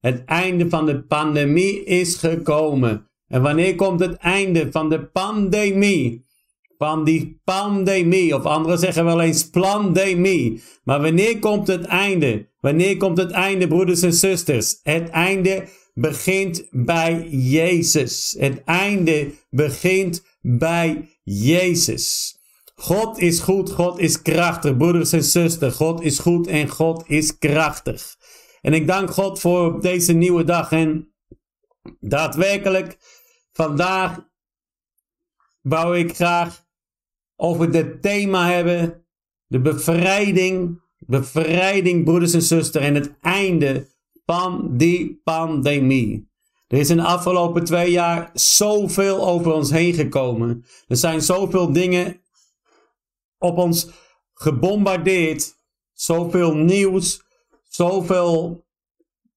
Het einde van de pandemie is gekomen. En wanneer komt het einde van de pandemie? Van die pandemie, of anderen zeggen wel eens pandemie. Maar wanneer komt het einde? Wanneer komt het einde, broeders en zusters? Het einde begint bij Jezus. Het einde begint bij Jezus. God is goed, God is krachtig, broeders en zusters. God is goed en God is krachtig. En ik dank God voor deze nieuwe dag. En daadwerkelijk, vandaag wou ik graag over het thema hebben. De bevrijding, bevrijding, broeders en zusters. En het einde van die pandemie. Er is in de afgelopen twee jaar zoveel over ons heen gekomen. Er zijn zoveel dingen op ons gebombardeerd. Zoveel nieuws, zoveel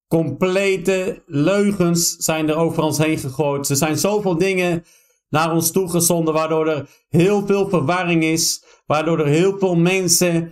complete leugens zijn er over ons heen gegooid. Er zijn zoveel dingen naar ons toegezonden, waardoor er heel veel verwarring is, waardoor er heel veel mensen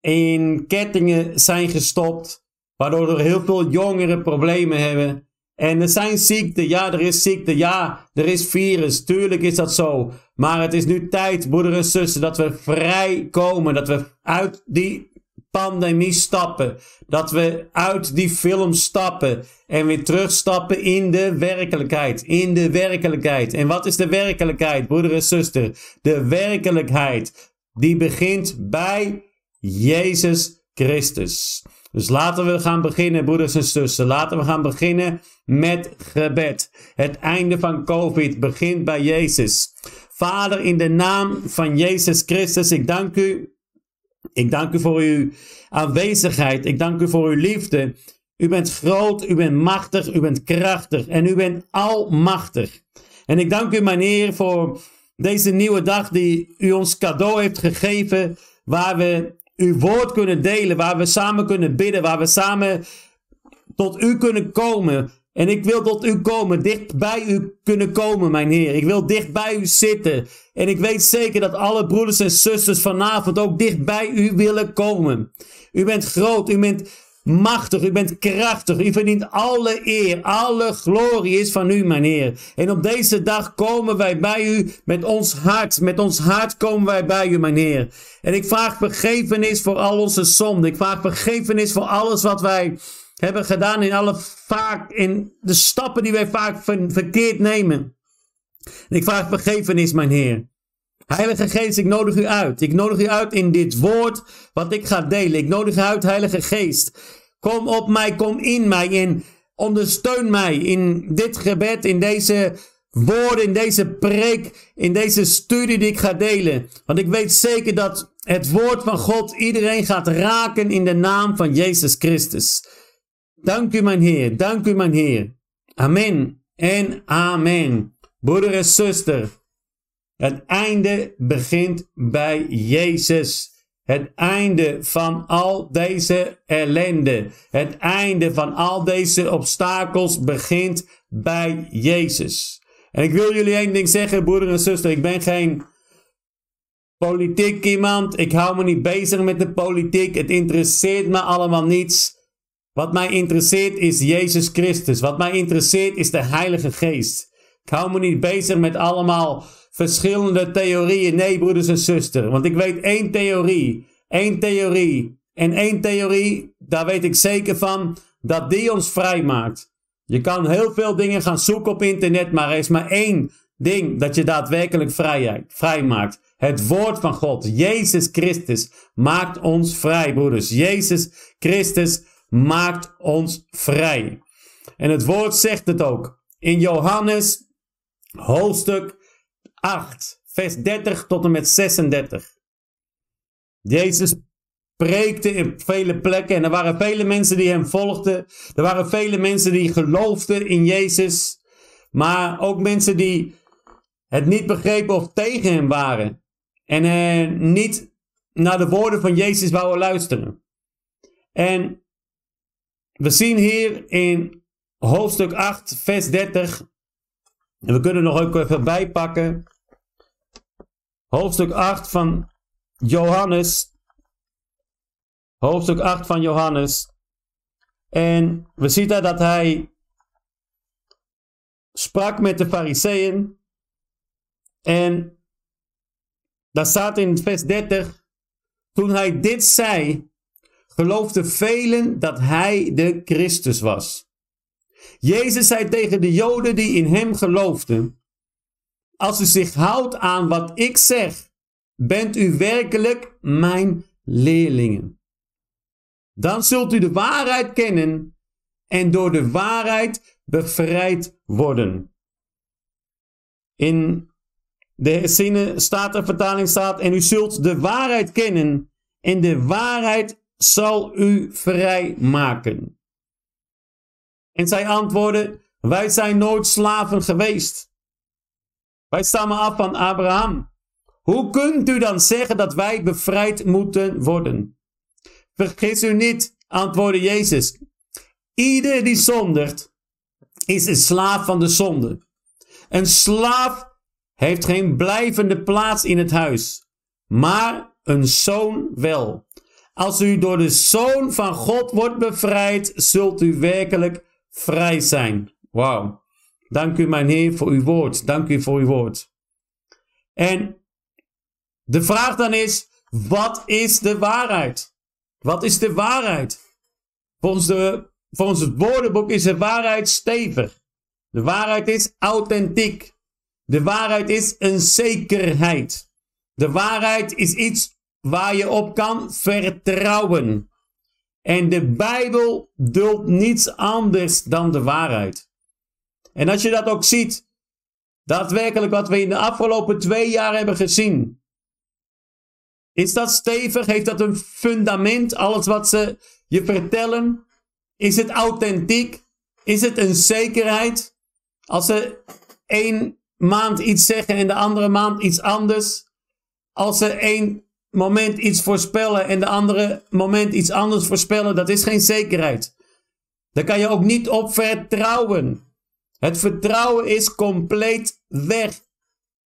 in kettingen zijn gestopt, waardoor er heel veel jongeren problemen hebben. En er zijn ziekten, ja, er is ziekte, ja, er is virus, tuurlijk is dat zo. Maar het is nu tijd, broeder en zussen, dat we vrij komen, dat we uit die pandemie stappen, dat we uit die film stappen en weer terugstappen in de werkelijkheid, in de werkelijkheid. En wat is de werkelijkheid, broeder en zuster? De werkelijkheid, die begint bij Jezus Christus. Dus laten we gaan beginnen, broeders en zussen. Laten we gaan beginnen met gebed. Het einde van COVID begint bij Jezus. Vader, in de naam van Jezus Christus, ik dank u. Ik dank u voor uw aanwezigheid. Ik dank u voor uw liefde. U bent groot, u bent machtig, u bent krachtig en u bent almachtig. En ik dank u, mijn Heer, voor deze nieuwe dag die u ons cadeau heeft gegeven, waar we uw woord kunnen delen, waar we samen kunnen bidden, waar we samen tot u kunnen komen. En ik wil tot u komen, dicht bij u kunnen komen, mijn Heer. Ik wil dicht bij u zitten. En ik weet zeker dat alle broeders en zusters vanavond ook dicht bij u willen komen. U bent groot, u bent machtig, u bent krachtig, u verdient alle eer, alle glorie is van u, mijn Heer. En op deze dag komen wij bij u met ons hart, met ons hart komen wij bij u, mijn Heer. En ik vraag vergevenis voor al onze zonden, ik vraag vergevenis voor alles wat wij hebben gedaan in alle vaak, in de stappen die wij vaak verkeerd nemen. En ik vraag vergevenis, mijn Heer. Heilige Geest, ik nodig u uit. Ik nodig u uit in dit woord wat ik ga delen. Ik nodig u uit, Heilige Geest. Kom op mij, kom in mij en ondersteun mij in dit gebed, in deze woorden, in deze preek, in deze studie die ik ga delen. Want ik weet zeker dat het woord van God iedereen gaat raken in de naam van Jezus Christus. Dank u, mijn Heer. Dank u, mijn Heer. Amen en amen. Broeder en zuster, het einde begint bij Jezus. Het einde van al deze ellende. Het einde van al deze obstakels begint bij Jezus. En ik wil jullie één ding zeggen, broeder en zuster. Ik ben geen politiek iemand. Ik hou me niet bezig met de politiek. Het interesseert me allemaal niets. Wat mij interesseert is Jezus Christus. Wat mij interesseert is de Heilige Geest. Ik hou me niet bezig met allemaal verschillende theorieën. Nee, broeders en zusters. Want ik weet één theorie. Één theorie. En één theorie, daar weet ik zeker van, dat die ons vrij maakt. Je kan heel veel dingen gaan zoeken op internet, maar er is maar één ding dat je daadwerkelijk vrijheid, vrij maakt. Het woord van God, Jezus Christus, maakt ons vrij, broeders. Jezus Christus maakt ons vrij. En het woord zegt het ook. In Johannes hoofdstuk 8, vers 30 tot en met 36. Jezus preekte in vele plekken en er waren vele mensen die hem volgden. Er waren vele mensen die geloofden in Jezus. Maar ook mensen die het niet begrepen of tegen hem waren. En eh, niet naar de woorden van Jezus wouden luisteren. En we zien hier in hoofdstuk 8, vers 30. En we kunnen nog ook even bijpakken. Hoofdstuk 8 van Johannes. Hoofdstuk 8 van Johannes. En we zien daar dat hij sprak met de fariseeën. En daar staat in vers 30. Toen hij dit zei, geloofden velen dat hij de Christus was. Jezus zei tegen de Joden die in hem geloofden: Als u zich houdt aan wat ik zeg, bent u werkelijk mijn leerlingen. Dan zult u de waarheid kennen en door de waarheid bevrijd worden. In de zinnen staat er vertaling staat en u zult de waarheid kennen en de waarheid zal u vrij maken. En zij antwoordden, wij zijn nooit slaven geweest. Wij stammen af van Abraham. Hoe kunt u dan zeggen dat wij bevrijd moeten worden? Vergis u niet, antwoordde Jezus. Ieder die zondigt, is een slaaf van de zonde. Een slaaf heeft geen blijvende plaats in het huis, maar een zoon wel. Als u door de zoon van God wordt bevrijd, zult u werkelijk vrij zijn. Wauw. Dank u, mijn Heer, voor uw woord. Dank u voor uw woord. En de vraag dan is: wat is de waarheid? Wat is de waarheid? Volgens, de, volgens het woordenboek is de waarheid stevig. De waarheid is authentiek. De waarheid is een zekerheid. De waarheid is iets waar je op kan vertrouwen. En de Bijbel duldt niets anders dan de waarheid. En als je dat ook ziet, daadwerkelijk wat we in de afgelopen twee jaar hebben gezien. Is dat stevig? Heeft dat een fundament? Alles wat ze je vertellen? Is het authentiek? Is het een zekerheid? Als ze één maand iets zeggen en de andere maand iets anders. Als ze één moment iets voorspellen en de andere moment iets anders voorspellen, dat is geen zekerheid. Daar kan je ook niet op vertrouwen. Het vertrouwen is compleet weg.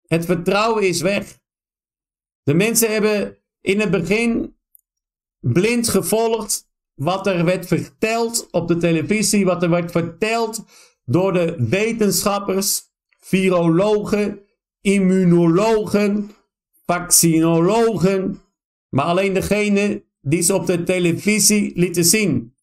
Het vertrouwen is weg. De mensen hebben in het begin blind gevolgd wat er werd verteld op de televisie, wat er werd verteld door de wetenschappers, virologen, immunologen, vaccinologen, maar alleen degene die ze op de televisie lieten zien.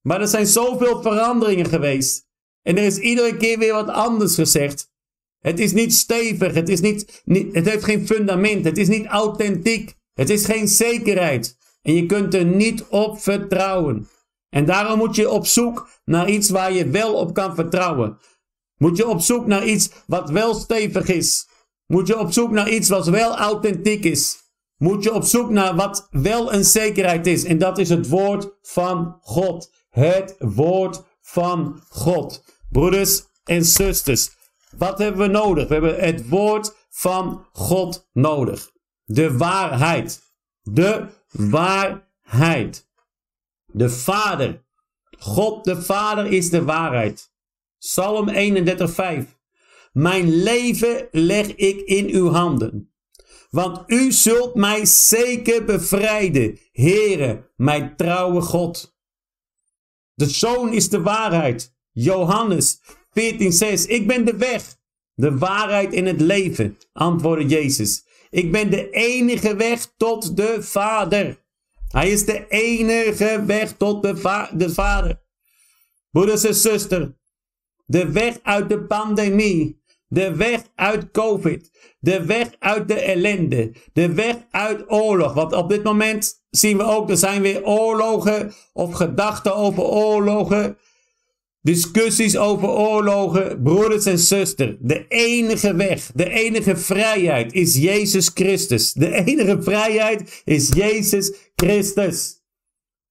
Maar er zijn zoveel veranderingen geweest. En er is iedere keer weer wat anders gezegd. Het is niet stevig, het, is niet, niet, het heeft geen fundament, het is niet authentiek, het is geen zekerheid. En je kunt er niet op vertrouwen. En daarom moet je op zoek naar iets waar je wel op kan vertrouwen. Moet je op zoek naar iets wat wel stevig is. Moet je op zoek naar iets wat wel authentiek is. Moet je op zoek naar wat wel een zekerheid is. En dat is het woord van God. Het woord van God. Broeders en zusters, wat hebben we nodig? We hebben het woord van God nodig. De waarheid. De waarheid. De Vader. God de Vader is de waarheid. Psalm 31, 5. Mijn leven leg ik in uw handen. Want u zult mij zeker bevrijden, Heere, mijn trouwe God. De Zoon is de waarheid. Johannes 14:6. Ik ben de weg, de waarheid in het leven, antwoordde Jezus. Ik ben de enige weg tot de Vader. Hij is de enige weg tot de, va de Vader. Broeders en zusters, de weg uit de pandemie de weg uit COVID. De weg uit de ellende. De weg uit oorlog. Want op dit moment zien we ook, er zijn weer oorlogen of gedachten over oorlogen. Discussies over oorlogen, broeders en zusters. De enige weg, de enige vrijheid is Jezus Christus. De enige vrijheid is Jezus Christus.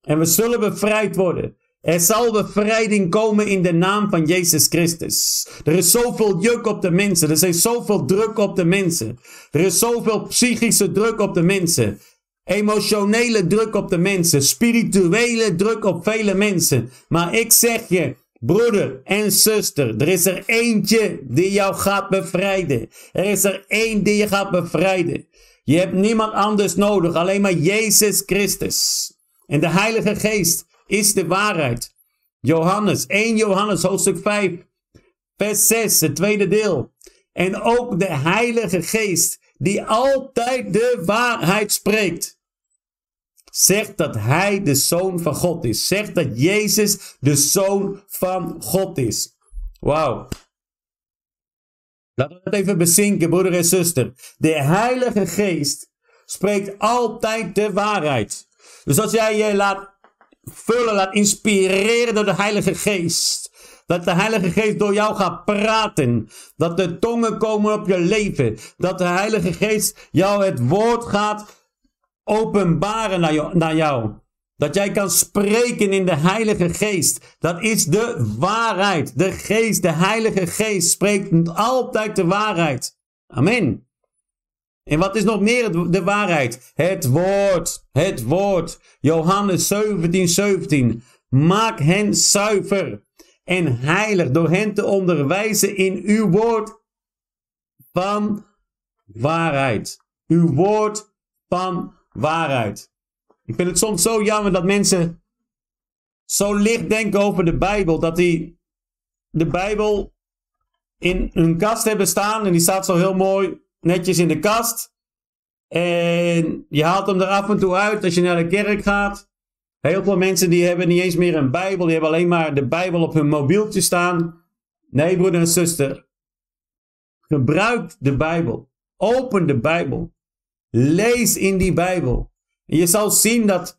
En we zullen bevrijd worden. Er zal bevrijding komen in de naam van Jezus Christus. Er is zoveel juk op de mensen. Er is zoveel druk op de mensen. Er is zoveel psychische druk op de mensen. Emotionele druk op de mensen. Spirituele druk op vele mensen. Maar ik zeg je, broeder en zuster, er is er eentje die jou gaat bevrijden. Er is er één die je gaat bevrijden. Je hebt niemand anders nodig, alleen maar Jezus Christus. En de Heilige Geest is de waarheid. Johannes, 1 Johannes hoofdstuk 5, vers 6, het tweede deel. En ook de Heilige Geest, die altijd de waarheid spreekt. Zegt dat Hij de Zoon van God is. Zegt dat Jezus de Zoon van God is. Wauw. Laten we het even bezinken, broeder en zuster. De Heilige Geest spreekt altijd de waarheid. Dus als jij je laat vullen, laat inspireren door de Heilige Geest. Dat de Heilige Geest door jou gaat praten. Dat de tongen komen op je leven. Dat de Heilige Geest jou het woord gaat openbaren naar jou. Dat jij kan spreken in de Heilige Geest. Dat is de waarheid. De Geest, de Heilige Geest spreekt altijd de waarheid. Amen. En wat is nog meer de waarheid? Het woord. Het woord. Johannes 17, 17. Maak hen zuiver en heilig door hen te onderwijzen in uw woord van waarheid. Uw woord van waarheid. Ik vind het soms zo jammer dat mensen zo licht denken over de Bijbel, dat die de Bijbel in hun kast hebben staan en die staat zo heel mooi netjes in de kast. En je haalt hem er af en toe uit als je naar de kerk gaat. Heel veel mensen die hebben niet eens meer een Bijbel, die hebben alleen maar de Bijbel op hun mobieltje staan. Nee, broeder en zuster. Gebruik de Bijbel. Open de Bijbel. Lees in die Bijbel. En je zal zien dat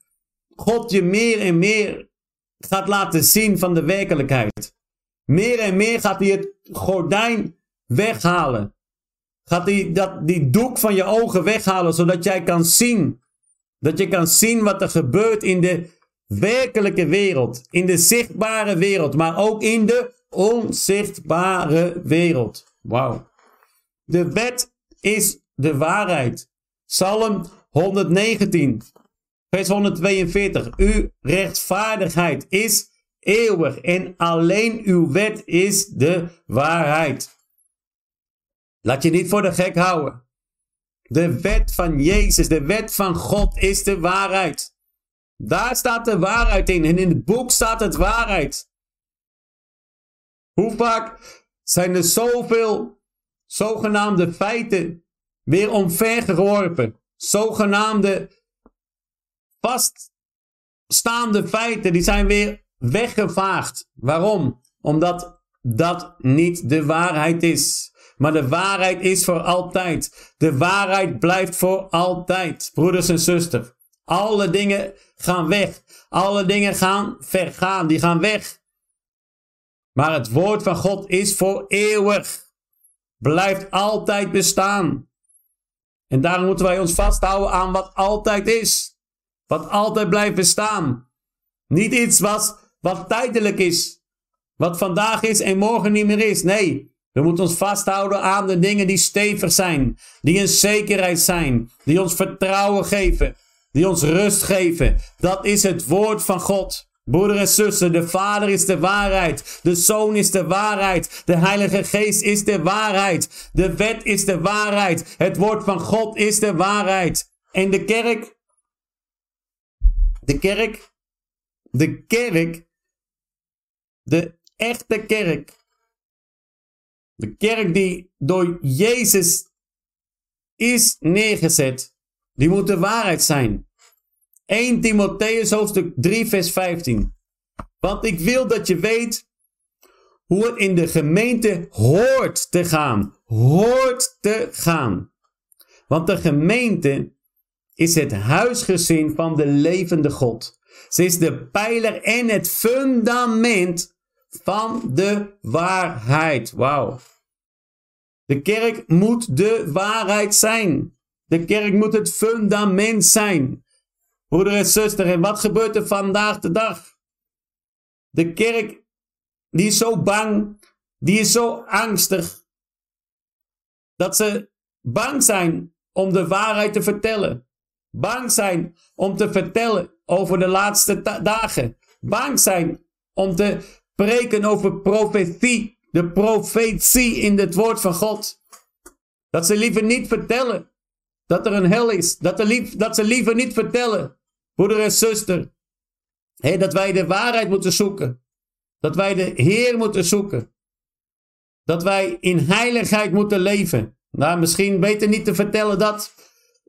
God je meer en meer gaat laten zien van de werkelijkheid. Meer en meer gaat hij het gordijn weghalen. Gaat hij dat, die doek van je ogen weghalen, zodat jij kan zien dat je kan zien wat er gebeurt in de werkelijke wereld. In de zichtbare wereld. Maar ook in de onzichtbare wereld. Wauw. De wet is de waarheid. Psalm 119. Vers 142. Uw rechtvaardigheid is eeuwig. En alleen uw wet is de waarheid. Laat je niet voor de gek houden. De wet van Jezus, de wet van God is de waarheid. Daar staat de waarheid in en in het boek staat het waarheid. Hoe vaak zijn er zoveel zogenaamde feiten weer omvergeworpen? Zogenaamde vaststaande feiten, die zijn weer weggevaagd. Waarom? Omdat dat niet de waarheid is. Maar de waarheid is voor altijd. De waarheid blijft voor altijd, broeders en zusters. Alle dingen gaan weg. Alle dingen gaan vergaan. Die gaan weg. Maar het woord van God is voor eeuwig. Blijft altijd bestaan. En daarom moeten wij ons vasthouden aan wat altijd is. Wat altijd blijft bestaan. Niet iets wat, wat tijdelijk is. Wat vandaag is en morgen niet meer is. Nee, we moeten ons vasthouden aan de dingen die stevig zijn, die een zekerheid zijn, die ons vertrouwen geven, die ons rust geven. Dat is het woord van God. Broeder en zuster, de Vader is de waarheid. De Zoon is de waarheid. De Heilige Geest is de waarheid. De wet is de waarheid. Het woord van God is de waarheid. En de kerk? De kerk? De kerk? De echte kerk de kerk die door Jezus is neergezet, die moet de waarheid zijn. 1 Timotheus hoofdstuk 3 vers 15. Want ik wil dat je weet hoe het in de gemeente hoort te gaan. Hoort te gaan. Want de gemeente is het huisgezin van de levende God. Ze is de pijler en het fundament van de waarheid. Wauw. De kerk moet de waarheid zijn. De kerk moet het fundament zijn. Broeder en zuster, en wat gebeurt er vandaag de dag? De kerk, die is zo bang, die is zo angstig, dat ze bang zijn om de waarheid te vertellen. Bang zijn om te vertellen over de laatste dagen. Bang zijn om te spreken over profetie, de profetie in het woord van God. Dat ze liever niet vertellen dat er een hel is. Dat, lief, dat ze liever niet vertellen, broeder en zuster. Dat wij de waarheid moeten zoeken. Dat wij de Heer moeten zoeken. Dat wij in heiligheid moeten leven. Nou, misschien beter niet te vertellen dat.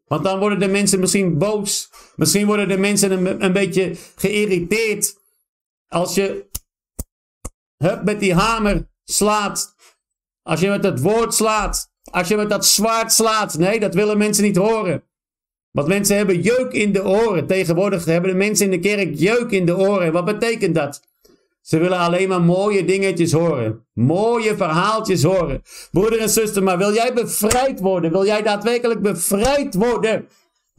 Want dan worden de mensen misschien boos. Misschien worden de mensen een, een beetje geïrriteerd. Als je hup, met die hamer slaat. Als je met het woord slaat. Als je met dat zwaard slaat. Nee, dat willen mensen niet horen. Want mensen hebben jeuk in de oren. Tegenwoordig hebben de mensen in de kerk jeuk in de oren. Wat betekent dat? Ze willen alleen maar mooie dingetjes horen. Mooie verhaaltjes horen. Broeder en zuster, maar wil jij bevrijd worden? Wil jij daadwerkelijk bevrijd worden?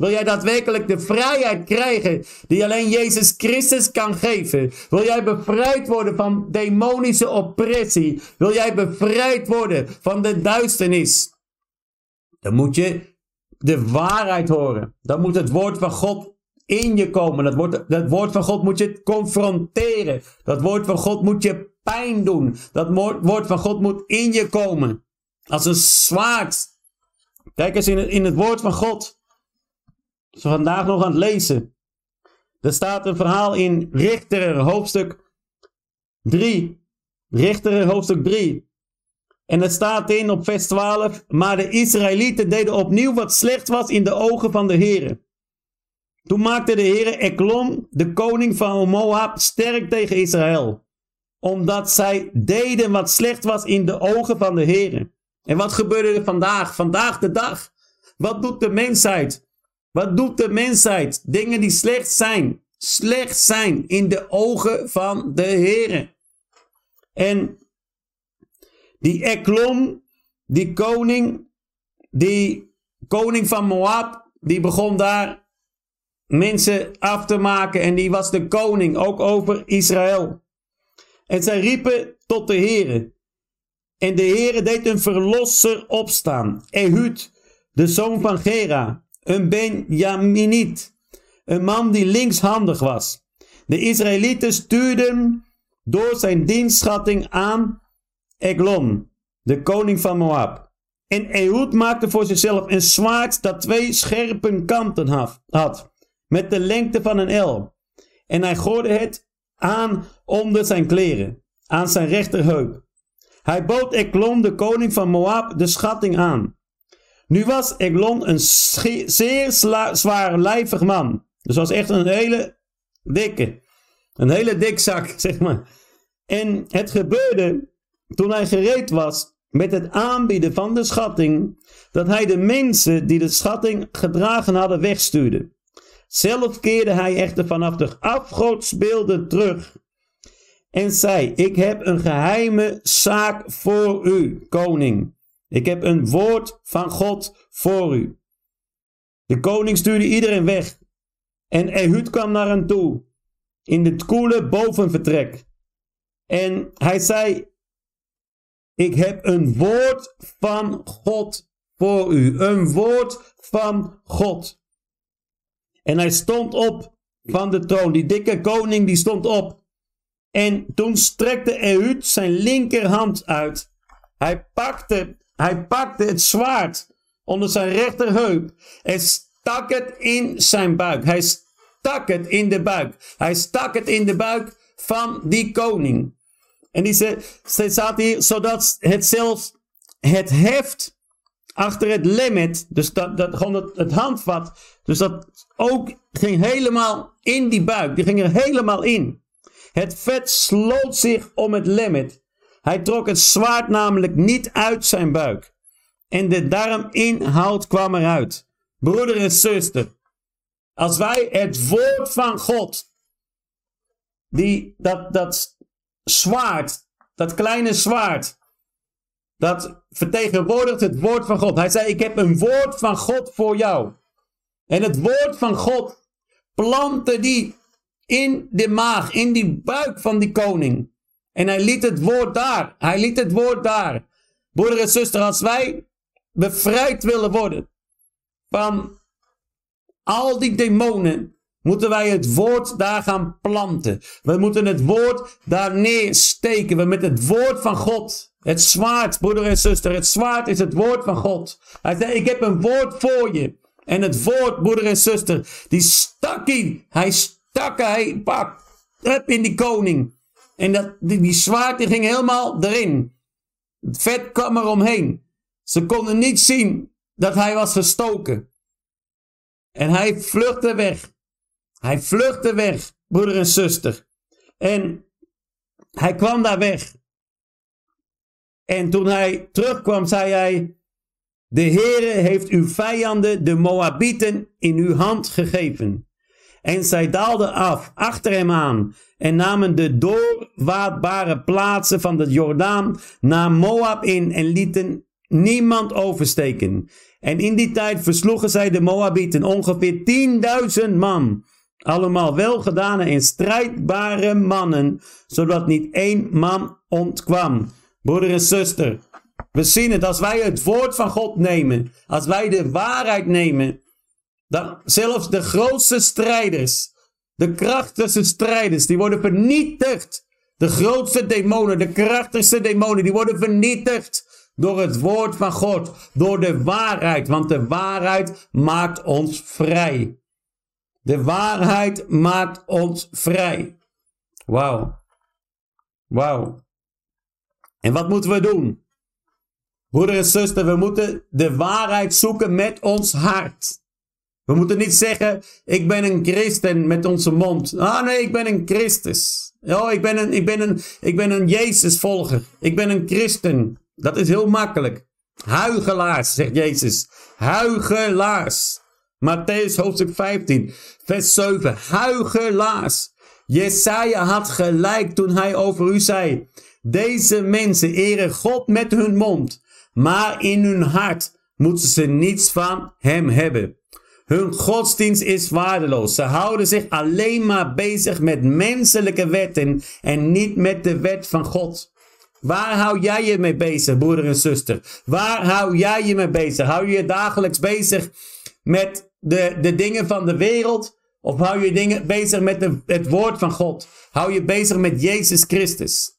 Wil jij daadwerkelijk de vrijheid krijgen die alleen Jezus Christus kan geven? Wil jij bevrijd worden van demonische oppressie? Wil jij bevrijd worden van de duisternis? Dan moet je de waarheid horen. Dan moet het woord van God in je komen. Dat woord, dat woord van God moet je confronteren. Dat woord van God moet je pijn doen. Dat woord van God moet in je komen. Als een zwaard. Kijk eens in in het woord van God. We vandaag nog aan het lezen. Er staat een verhaal in Richter, hoofdstuk 3. Richter, hoofdstuk 3. En het staat in op vers 12. Maar de Israëlieten deden opnieuw wat slecht was in de ogen van de Heeren. Toen maakte de Heer Eklon, de koning van Moab, sterk tegen Israël. Omdat zij deden wat slecht was in de ogen van de Heer. En wat gebeurde er vandaag? Vandaag de dag. Wat doet de mensheid? Wat doet de mensheid? Dingen die slecht zijn. Slecht zijn in de ogen van de Heer. En die Eklon, die koning, die koning van Moab, die begon daar mensen af te maken en die was de koning, ook over Israël. En zij riepen tot de Heere. En de Heere deed een verlosser opstaan, Ehud, de zoon van Gera, een Benjaminiet, een man die linkshandig was. De Israëlieten stuurden door zijn dienstschatting aan Eglon, de koning van Moab. En Ehud maakte voor zichzelf een zwaard dat twee scherpe kanten had met de lengte van een L. En hij gooide het aan onder zijn kleren, aan zijn rechterheup. Hij bood Eglon, de koning van Moab, de schatting aan. Nu was Eglon een zeer zwaarlijvig man. Dus was echt een hele dikke. Een hele dikzak, zeg maar. En het gebeurde toen hij gereed was met het aanbieden van de schatting, dat hij de mensen die de schatting gedragen hadden wegstuurde. Zelf keerde hij echter vanaf de afgodsbeelden terug en zei: Ik heb een geheime zaak voor u, koning. Ik heb een woord van God voor u. De koning stuurde iedereen weg. En Ehud kwam naar hem toe. In het koele bovenvertrek. En hij zei: Ik heb een woord van God voor u. Een woord van God. En hij stond op van de troon. Die dikke koning die stond op. En toen strekte Ehud zijn linkerhand uit. Hij pakte, hij pakte het zwaard onder zijn rechterheup en stak het in zijn buik. Hij stak het in de buik. Hij stak het in de buik van die koning. En die zei, staat hier, zodat het zelfs het heft achter het lemmet, dus dat, dat, gewoon het, het handvat, dus dat ook ging helemaal in die buik. Die ging er helemaal in. Het vet sloot zich om het lemmet. Hij trok het zwaard namelijk niet uit zijn buik. En de darminhoud kwam eruit. Broeder en zuster, als wij het woord van God, die, dat, dat zwaard, dat kleine zwaard, dat vertegenwoordigt het woord van God. Hij zei: Ik heb een woord van God voor jou. En het woord van God plantte die in de maag, in die buik van die koning. En hij liet het woord daar. Hij liet het woord daar. Broeder en zuster, als wij bevrijd willen worden van al die demonen, moeten wij het woord daar gaan planten. We moeten het woord daar neersteken. We met het woord van God het zwaard, broeder en zuster, het zwaard is het woord van God. Hij zei, ik heb een woord voor je. En het woord, broeder en zuster, die stak hij. Hij stak, hij pak. In die koning. En dat, die, die ging helemaal erin. Het vet kwam er omheen. Ze konden niet zien dat hij was gestoken. En hij vluchtte weg. Hij vluchtte weg, broeder en zuster. En hij kwam daar weg. En toen hij terugkwam, zei hij: De Heere heeft uw vijanden, de Moabieten, in uw hand gegeven. En zij daalden af achter hem aan en namen de doorwaadbare plaatsen van de Jordaan naar Moab in en lieten niemand oversteken. En in die tijd versloegen zij de Moabieten ongeveer 10.000 man. Allemaal welgedane en strijdbare mannen, zodat niet één man ontkwam. Broeder en zuster, we zien het als wij het woord van God nemen, als wij de waarheid nemen, dan zelfs de grootste strijders, de krachtigste strijders, die worden vernietigd. De grootste demonen, de krachtigste demonen, die worden vernietigd door het woord van God, door de waarheid, want de waarheid maakt ons vrij. De waarheid maakt ons vrij. Wauw. Wauw. En wat moeten we doen? Broeder en zuster, we moeten de waarheid zoeken met ons hart. We moeten niet zeggen, ik ben een christen met onze mond. Ah nee, ik ben een Christus. Oh, ik ben een, ik ben een, ik ben een Jezus-volger. Ik ben een christen. Dat is heel makkelijk. Huigelaars, zegt Jezus. Huigelaars. Matthäus hoofdstuk 15, vers 7. Huigelaars. Jesaja had gelijk toen hij over u zei. Deze mensen eren God met hun mond, maar in hun hart moeten ze niets van hem hebben. Hun godsdienst is waardeloos. Ze houden zich alleen maar bezig met menselijke wetten en niet met de wet van God. Waar hou jij je mee bezig, broeder en zuster? Waar hou jij je mee bezig? Hou je je dagelijks bezig met de, de dingen van de wereld? Of hou je dingen bezig met de, het woord van God? Hou je bezig met Jezus Christus?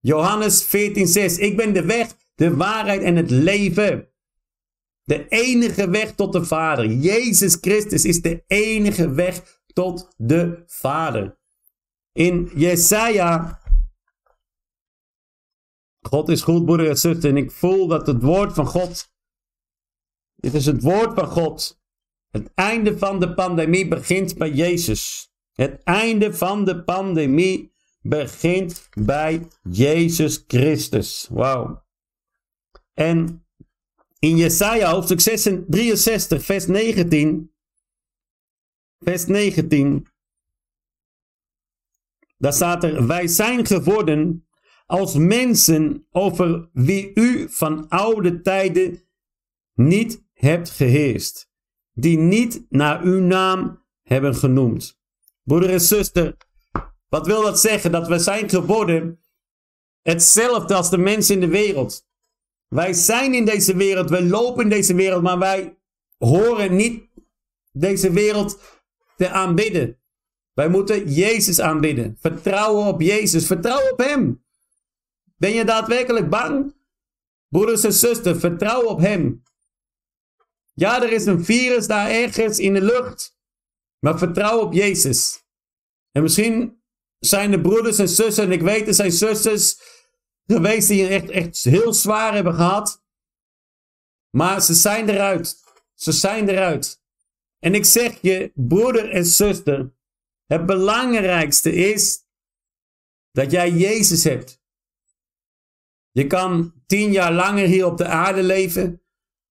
Johannes 14:6 Ik ben de weg, de waarheid en het leven. De enige weg tot de Vader. Jezus Christus is de enige weg tot de Vader. In Jesaja. God is goed, broeder en zuster. En ik voel dat het woord van God. Dit is het woord van God. Het einde van de pandemie begint bij Jezus. Het einde van de pandemie begint bij Jezus Christus. Wauw. En in Jesaja hoofdstuk 63 vers 19. Vers 19. Daar staat er, wij zijn geworden als mensen over wie u van oude tijden niet hebt geheerst. Die niet naar uw naam hebben genoemd. Broeder en zuster, wat wil dat zeggen? Dat we zijn geworden hetzelfde als de mensen in de wereld. Wij zijn in deze wereld, we lopen in deze wereld, maar wij horen niet deze wereld te aanbidden. Wij moeten Jezus aanbidden. Vertrouwen op Jezus. Vertrouw op Hem. Ben je daadwerkelijk bang? Broeders en zusters, vertrouw op Hem. Ja, er is een virus daar ergens in de lucht. Maar vertrouw op Jezus. En misschien zijn er broeders en zussen, en ik weet er zijn zusters geweest die echt, echt heel zwaar hebben gehad. Maar ze zijn eruit. Ze zijn eruit. En ik zeg je, broeder en zuster, het belangrijkste is dat jij Jezus hebt. Je kan tien jaar langer hier op de aarde leven.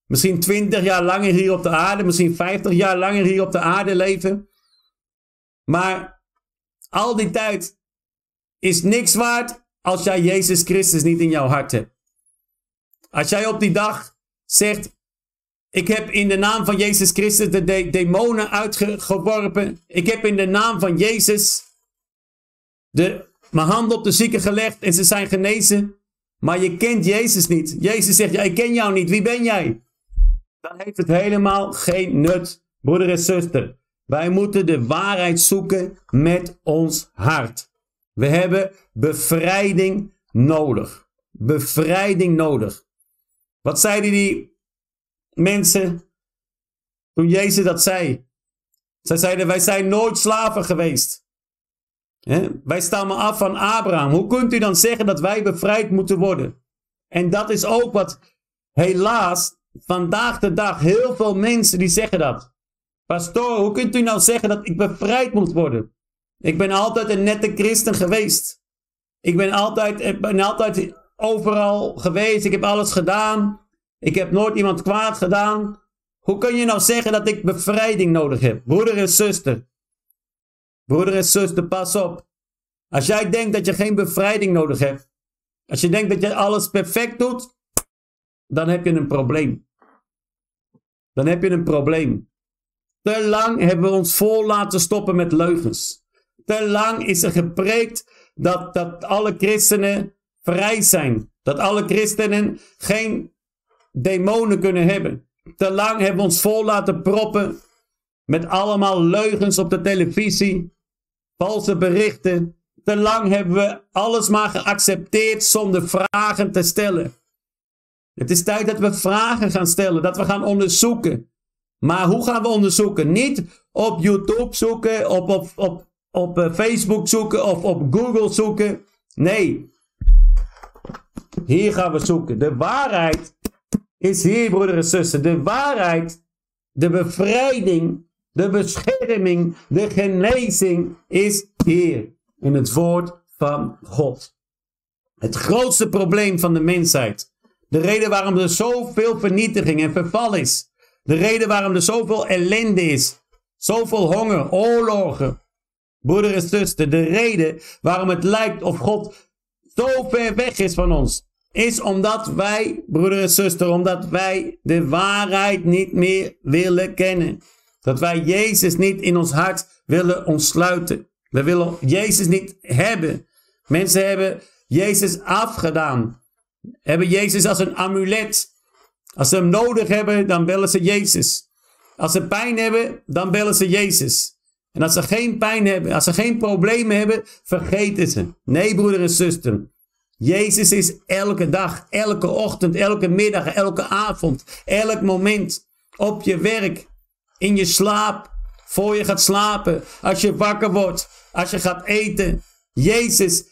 Misschien twintig jaar langer hier op de aarde. Misschien vijftig jaar langer hier op de aarde leven. Maar al die tijd is niks waard als jij Jezus Christus niet in jouw hart hebt. Als jij op die dag zegt, ik heb in de naam van Jezus Christus de, de demonen uitgeworpen. Ik heb in de naam van Jezus de, mijn hand op de zieken gelegd en ze zijn genezen. Maar je kent Jezus niet. Jezus zegt, ja, ik ken jou niet. Wie ben jij? Dan heeft het helemaal geen nut, broeder en zuster. Wij moeten de waarheid zoeken met ons hart. We hebben bevrijding nodig. Bevrijding nodig. Wat zeiden die mensen toen Jezus dat zei? Zij zeiden: Wij zijn nooit slaven geweest. Wij stammen af van Abraham. Hoe kunt u dan zeggen dat wij bevrijd moeten worden? En dat is ook wat helaas vandaag de dag heel veel mensen die zeggen dat. Pastoor, hoe kunt u nou zeggen dat ik bevrijd moet worden? Ik ben altijd een nette christen geweest. Ik ben altijd, ben altijd overal geweest. Ik heb alles gedaan. Ik heb nooit iemand kwaad gedaan. Hoe kun je nou zeggen dat ik bevrijding nodig heb? Broeder en zuster. Broeder en zuster, pas op. Als jij denkt dat je geen bevrijding nodig hebt. Als je denkt dat je alles perfect doet. Dan heb je een probleem. Dan heb je een probleem. Te lang hebben we ons vol laten stoppen met leugens. Te lang is er gepreekt dat, dat alle christenen vrij zijn. Dat alle christenen geen demonen kunnen hebben. Te lang hebben we ons vol laten proppen met allemaal leugens op de televisie, valse berichten. Te lang hebben we alles maar geaccepteerd zonder vragen te stellen. Het is tijd dat we vragen gaan stellen, dat we gaan onderzoeken. Maar hoe gaan we onderzoeken? Niet op YouTube zoeken, op, op, op, op eh, Facebook zoeken of op Google zoeken. Nee. Hier gaan we zoeken. De waarheid is hier, broeder en zussen. De waarheid, de bevrijding, de bescherming, de genezing is hier. In het woord van God. Het grootste probleem van de mensheid. De reden waarom er zoveel vernietiging en verval is. De reden waarom er zoveel ellende is. Zoveel honger, oorlogen. Broeder en zuster, de reden waarom het lijkt of God zo ver weg is van ons. Is omdat wij, broeder en zuster, omdat wij de waarheid niet meer willen kennen. Dat wij Jezus niet in ons hart willen ontsluiten. We willen Jezus niet hebben. Mensen hebben Jezus afgedaan. Hebben Jezus als een amulet. Als ze hem nodig hebben, dan bellen ze Jezus. Als ze pijn hebben, dan bellen ze Jezus. En als ze geen pijn hebben, als ze geen problemen hebben, vergeten ze. Nee, broeder en zuster. Jezus is elke dag, elke ochtend, elke middag, elke avond, elk moment. Op je werk, in je slaap, voor je gaat slapen, als je wakker wordt, als je gaat eten. Jezus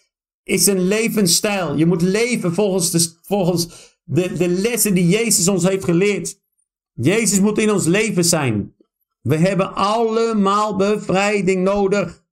is een levensstijl. Je moet leven volgens de, volgens de, de lessen die Jezus ons heeft geleerd. Jezus moet in ons leven zijn. We hebben allemaal bevrijding nodig.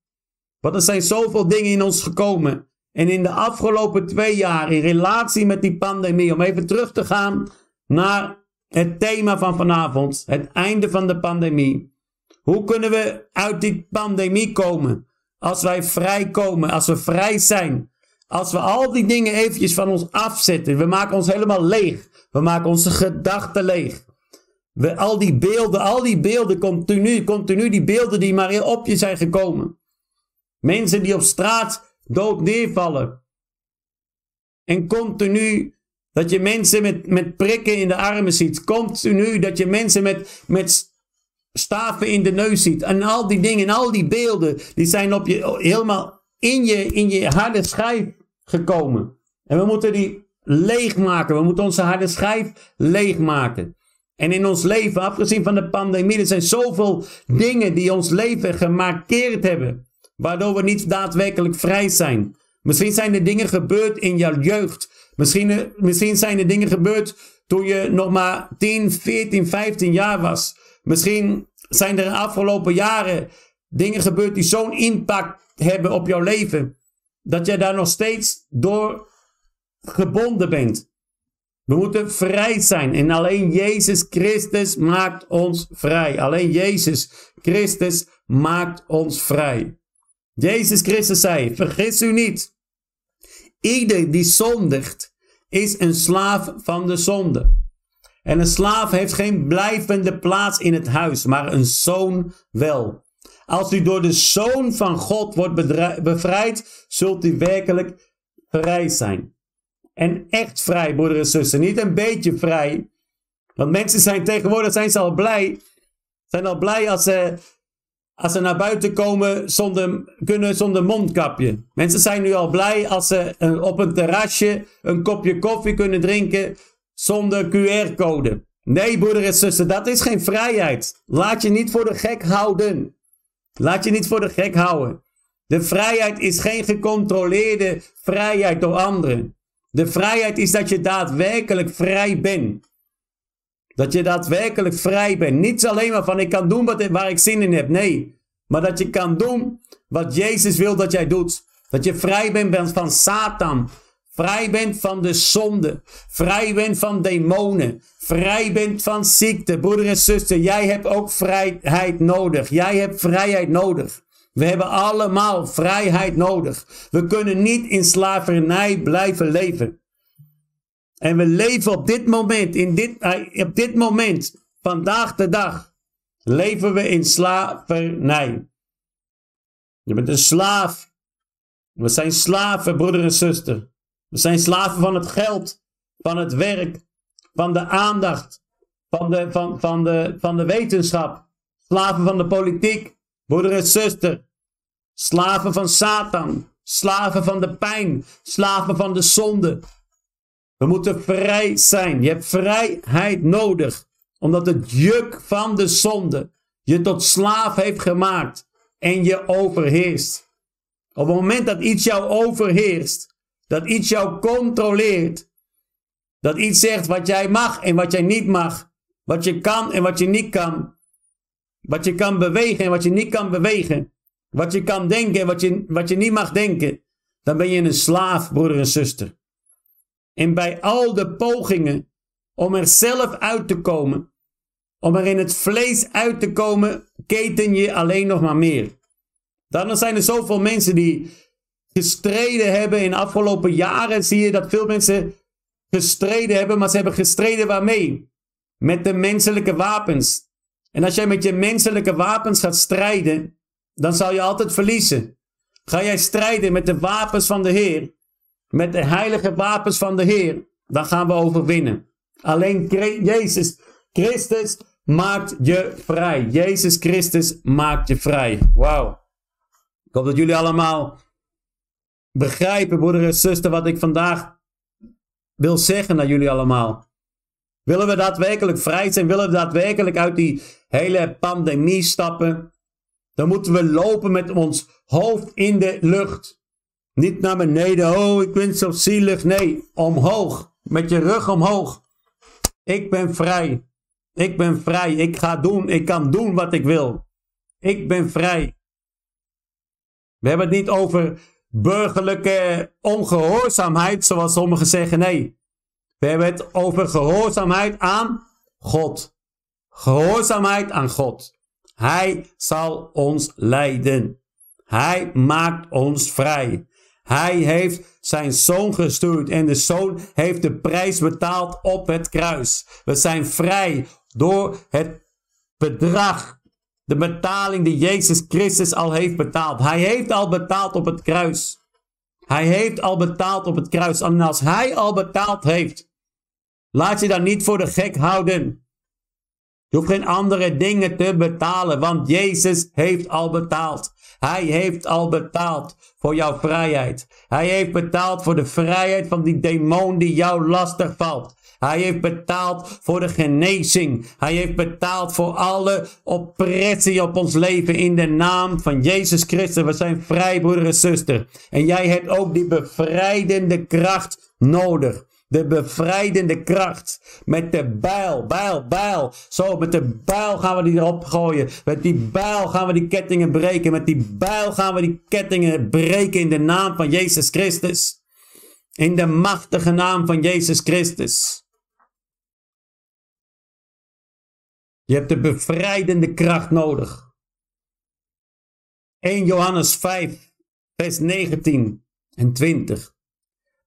Want er zijn zoveel dingen in ons gekomen. En in de afgelopen twee jaar, in relatie met die pandemie, om even terug te gaan naar het thema van vanavond, het einde van de pandemie. Hoe kunnen we uit die pandemie komen? Als wij vrij komen, als we vrij zijn, als we al die dingen eventjes van ons afzetten. We maken ons helemaal leeg. We maken onze gedachten leeg. We, al die beelden, al die beelden, continu, continu die beelden die maar op je zijn gekomen. Mensen die op straat dood neervallen. En continu dat je mensen met, met prikken in de armen ziet. Continu dat je mensen met, met staven in de neus ziet. En al die dingen, al die beelden, die zijn op je, helemaal in je, in je harde schijf gekomen. En we moeten die leegmaken. We moeten onze harde schijf leegmaken. En in ons leven, afgezien van de pandemie, er zijn zoveel dingen die ons leven gemarkeerd hebben. Waardoor we niet daadwerkelijk vrij zijn. Misschien zijn er dingen gebeurd in jouw jeugd. Misschien, misschien zijn er dingen gebeurd toen je nog maar 10, 14, 15 jaar was. Misschien zijn er de afgelopen jaren dingen gebeurd die zo'n impact hebben op jouw leven dat jij daar nog steeds door gebonden bent. We moeten vrij zijn en alleen Jezus Christus maakt ons vrij. Alleen Jezus Christus maakt ons vrij. Jezus Christus zei, vergis u niet. Ieder die zondigt is een slaaf van de zonde. En een slaaf heeft geen blijvende plaats in het huis, maar een zoon wel. Als u door de Zoon van God wordt bevrijd, zult u werkelijk vrij zijn. En echt vrij, broeder en zussen. Niet een beetje vrij. Want mensen zijn tegenwoordig zijn ze al blij. Zijn al blij als ze, als ze naar buiten komen zonder, kunnen zonder mondkapje. Mensen zijn nu al blij als ze op een terrasje een kopje koffie kunnen drinken zonder QR-code. Nee, broeder en zussen, dat is geen vrijheid. Laat je niet voor de gek houden. Laat je niet voor de gek houden. De vrijheid is geen gecontroleerde vrijheid door anderen. De vrijheid is dat je daadwerkelijk vrij bent. Dat je daadwerkelijk vrij bent. Niet alleen maar van ik kan doen wat, waar ik zin in heb. Nee. Maar dat je kan doen wat Jezus wil dat jij doet. Dat je vrij bent van Satan. Vrij bent van de zonde. Vrij bent van demonen. Vrij bent van ziekte. Broeder en zuster, jij hebt ook vrijheid nodig. Jij hebt vrijheid nodig. We hebben allemaal vrijheid nodig. We kunnen niet in slavernij blijven leven. En we leven op dit moment, in dit, eh, op dit moment, vandaag de dag, leven we in slavernij. Je bent een slaaf. We zijn slaven, broeder en zuster. We zijn slaven van het geld, van het werk, van de aandacht, van de, van, van de, van de wetenschap. Slaven van de politiek, broeder en zuster. Slaven van Satan. Slaven van de pijn. Slaven van de zonde. We moeten vrij zijn. Je hebt vrijheid nodig. Omdat het juk van de zonde je tot slaaf heeft gemaakt. En je overheerst. Op het moment dat iets jou overheerst. Dat iets jou controleert. Dat iets zegt wat jij mag en wat jij niet mag. Wat je kan en wat je niet kan. Wat je kan bewegen en wat je niet kan bewegen. Wat je kan denken en wat je, wat je niet mag denken. Dan ben je een slaaf, broeder en zuster. En bij al de pogingen om er zelf uit te komen, om er in het vlees uit te komen, keten je alleen nog maar meer. Dan zijn er zoveel mensen die gestreden hebben in de afgelopen jaren. Zie je dat veel mensen gestreden hebben, maar ze hebben gestreden waarmee? Met de menselijke wapens. En als jij met je menselijke wapens gaat strijden, dan zal je altijd verliezen. Ga jij strijden met de wapens van de Heer, met de heilige wapens van de Heer, dan gaan we overwinnen. Alleen Jezus Christus maakt je vrij. Jezus Christus maakt je vrij. Wauw. Ik hoop dat jullie allemaal begrijpen, broeder en zuster, wat ik vandaag wil zeggen naar jullie allemaal. Willen we daadwerkelijk vrij zijn? Willen we daadwerkelijk uit die hele pandemie stappen? Dan moeten we lopen met ons hoofd in de lucht. Niet naar beneden, oh ik ben zo zielig. Nee, omhoog. Met je rug omhoog. Ik ben vrij. Ik ben vrij. Ik ga doen. Ik kan doen wat ik wil. Ik ben vrij. We hebben het niet over burgerlijke ongehoorzaamheid, zoals sommigen zeggen. Nee. We hebben het over gehoorzaamheid aan God. Gehoorzaamheid aan God. Hij zal ons leiden. Hij maakt ons vrij. Hij heeft zijn zoon gestuurd en de zoon heeft de prijs betaald op het kruis. We zijn vrij door het bedrag, de betaling die Jezus Christus al heeft betaald. Hij heeft al betaald op het kruis. Hij heeft al betaald op het kruis. En als hij al betaald heeft, laat je dan niet voor de gek houden. Je hoeft geen andere dingen te betalen, want Jezus heeft al betaald. Hij heeft al betaald voor jouw vrijheid. Hij heeft betaald voor de vrijheid van die demon die jou lastig valt. Hij heeft betaald voor de genezing. Hij heeft betaald voor alle oppressie op ons leven in de naam van Jezus Christus. We zijn vrij, broeder en zuster. En jij hebt ook die bevrijdende kracht nodig. De bevrijdende kracht. Met de bijl, bijl, bijl. Zo, met de bijl gaan we die erop gooien. Met die bijl gaan we die kettingen breken. Met die bijl gaan we die kettingen breken in de naam van Jezus Christus. In de machtige naam van Jezus Christus. Je hebt de bevrijdende kracht nodig. 1 Johannes 5, vers 19 en 20.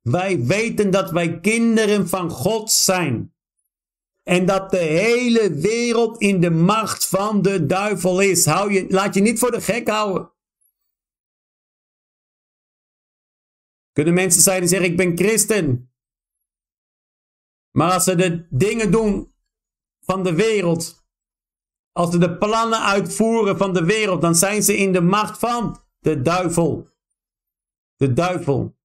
Wij weten dat wij kinderen van God zijn. En dat de hele wereld in de macht van de duivel is. Hou je, laat je niet voor de gek houden. Kunnen mensen zijn die zeggen: Ik ben christen. Maar als ze de dingen doen van de wereld. Als ze de plannen uitvoeren van de wereld. Dan zijn ze in de macht van de duivel. De duivel.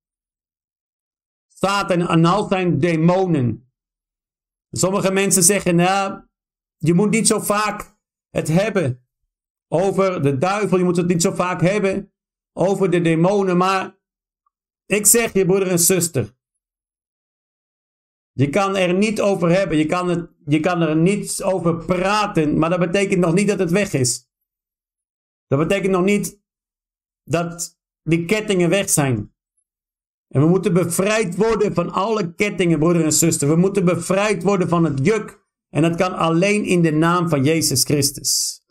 Satan en al zijn demonen. Sommige mensen zeggen, nou, je moet niet zo vaak het hebben over de duivel. Je moet het niet zo vaak hebben over de demonen, maar ik zeg je broeder en zuster, je kan er niet over hebben, je kan, het, je kan er niet over praten, maar dat betekent nog niet dat het weg is. Dat betekent nog niet dat die kettingen weg zijn. En we moeten bevrijd worden van alle kettingen, broeder en zuster. We moeten bevrijd worden van het juk. En dat kan alleen in de naam van Jezus Christus.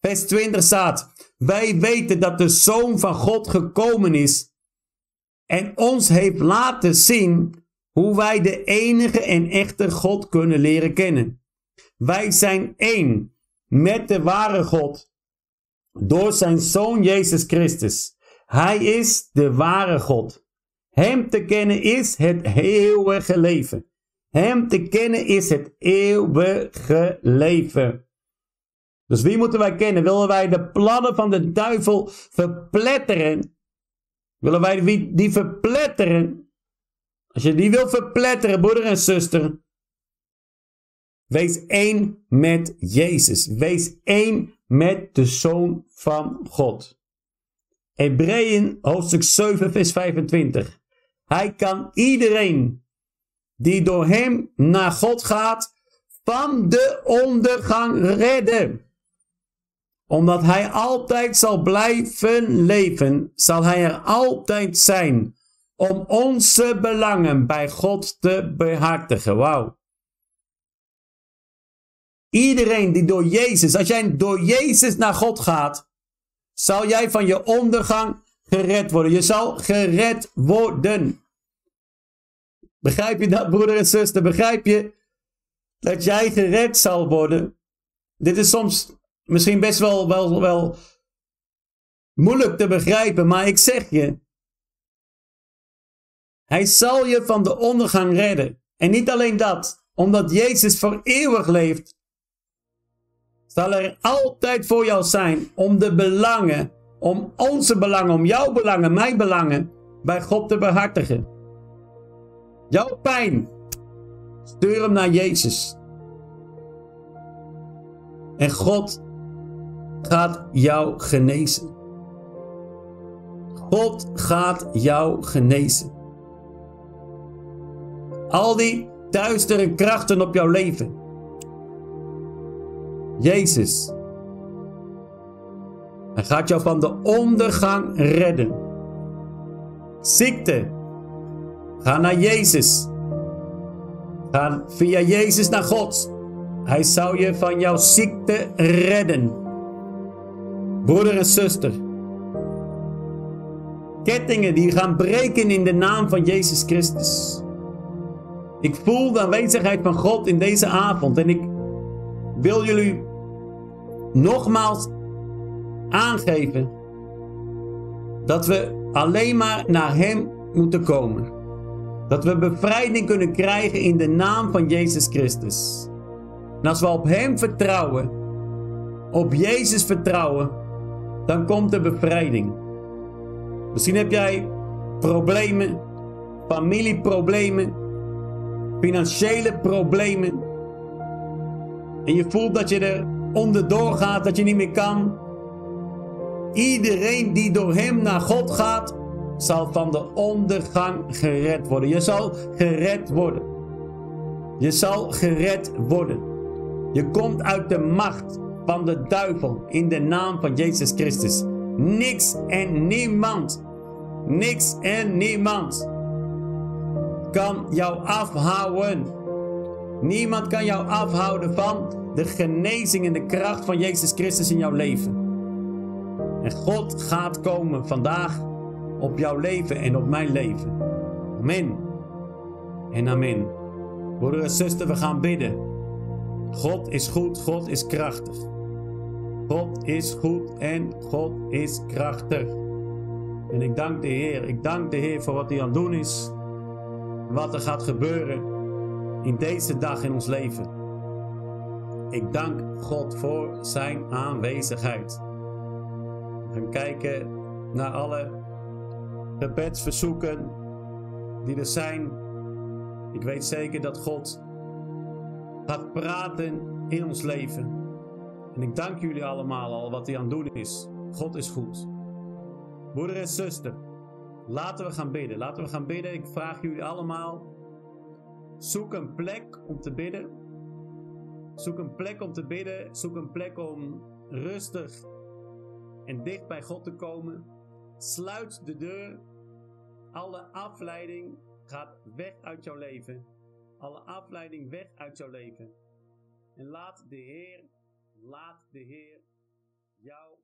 Vers 20 staat: Wij weten dat de Zoon van God gekomen is en ons heeft laten zien hoe wij de enige en echte God kunnen leren kennen. Wij zijn één met de ware God door zijn Zoon Jezus Christus. Hij is de ware God. Hem te kennen is het eeuwige leven. Hem te kennen is het eeuwige leven. Dus wie moeten wij kennen? Willen wij de plannen van de duivel verpletteren? Willen wij die, verpletteren? Als je die wil verpletteren, broeder en zuster, wees één met Jezus. Wees één met de Zoon van God. Hebreeën hoofdstuk 7, vers 25. Hij kan iedereen die door hem naar God gaat, van de ondergang redden. Omdat hij altijd zal blijven leven, zal hij er altijd zijn om onze belangen bij God te behartigen. Wauw. Iedereen die door Jezus, als jij door Jezus naar God gaat, zal jij van je ondergang gered worden. Je zal gered worden. Begrijp je dat, broeder en zuster? Begrijp je dat jij gered zal worden? Dit is soms misschien best wel, wel, wel moeilijk te begrijpen, maar ik zeg je. Hij zal je van de ondergang redden. En niet alleen dat, omdat Jezus voor eeuwig leeft, zal er altijd voor jou zijn om de belangen, om onze belangen, om jouw belangen, mijn belangen, bij God te behartigen. Jouw pijn. Stuur hem naar Jezus. En God gaat jou genezen. God gaat jou genezen. Al die duistere krachten op jouw leven. Jezus. Hij gaat jou van de ondergang redden. Ziekte Ga naar Jezus. Ga via Jezus naar God. Hij zou je van jouw ziekte redden. Broeder en zuster. Kettingen die gaan breken in de naam van Jezus Christus. Ik voel de aanwezigheid van God in deze avond. En ik wil jullie nogmaals aangeven dat we alleen maar naar Hem moeten komen. Dat we bevrijding kunnen krijgen in de naam van Jezus Christus. En als we op Hem vertrouwen, op Jezus vertrouwen, dan komt de bevrijding. Misschien heb jij problemen, familieproblemen, financiële problemen. En je voelt dat je er onderdoor gaat, dat je niet meer kan. Iedereen die door Hem naar God gaat, zal van de ondergang gered worden. Je zal gered worden. Je zal gered worden. Je komt uit de macht van de duivel in de naam van Jezus Christus. Niks en niemand, niks en niemand kan jou afhouden. Niemand kan jou afhouden van de genezing en de kracht van Jezus Christus in jouw leven. En God gaat komen vandaag op jouw leven en op mijn leven. Amen. En amen. Broeder en zuster, we gaan bidden. God is goed, God is krachtig. God is goed en God is krachtig. En ik dank de Heer. Ik dank de Heer voor wat hij aan het doen is. Wat er gaat gebeuren in deze dag in ons leven. Ik dank God voor zijn aanwezigheid. Gaan kijken naar alle gebedsverzoeken die er zijn. Ik weet zeker dat God gaat praten in ons leven. En ik dank jullie allemaal al wat hij aan het doen is. God is goed. Broeder en zuster, laten we gaan bidden. Laten we gaan bidden. Ik vraag jullie allemaal, zoek een plek om te bidden. Zoek een plek om te bidden. Zoek een plek om rustig en dicht bij God te komen. Sluit de deur. Alle afleiding gaat weg uit jouw leven. Alle afleiding weg uit jouw leven. En laat de Heer, laat de Heer jou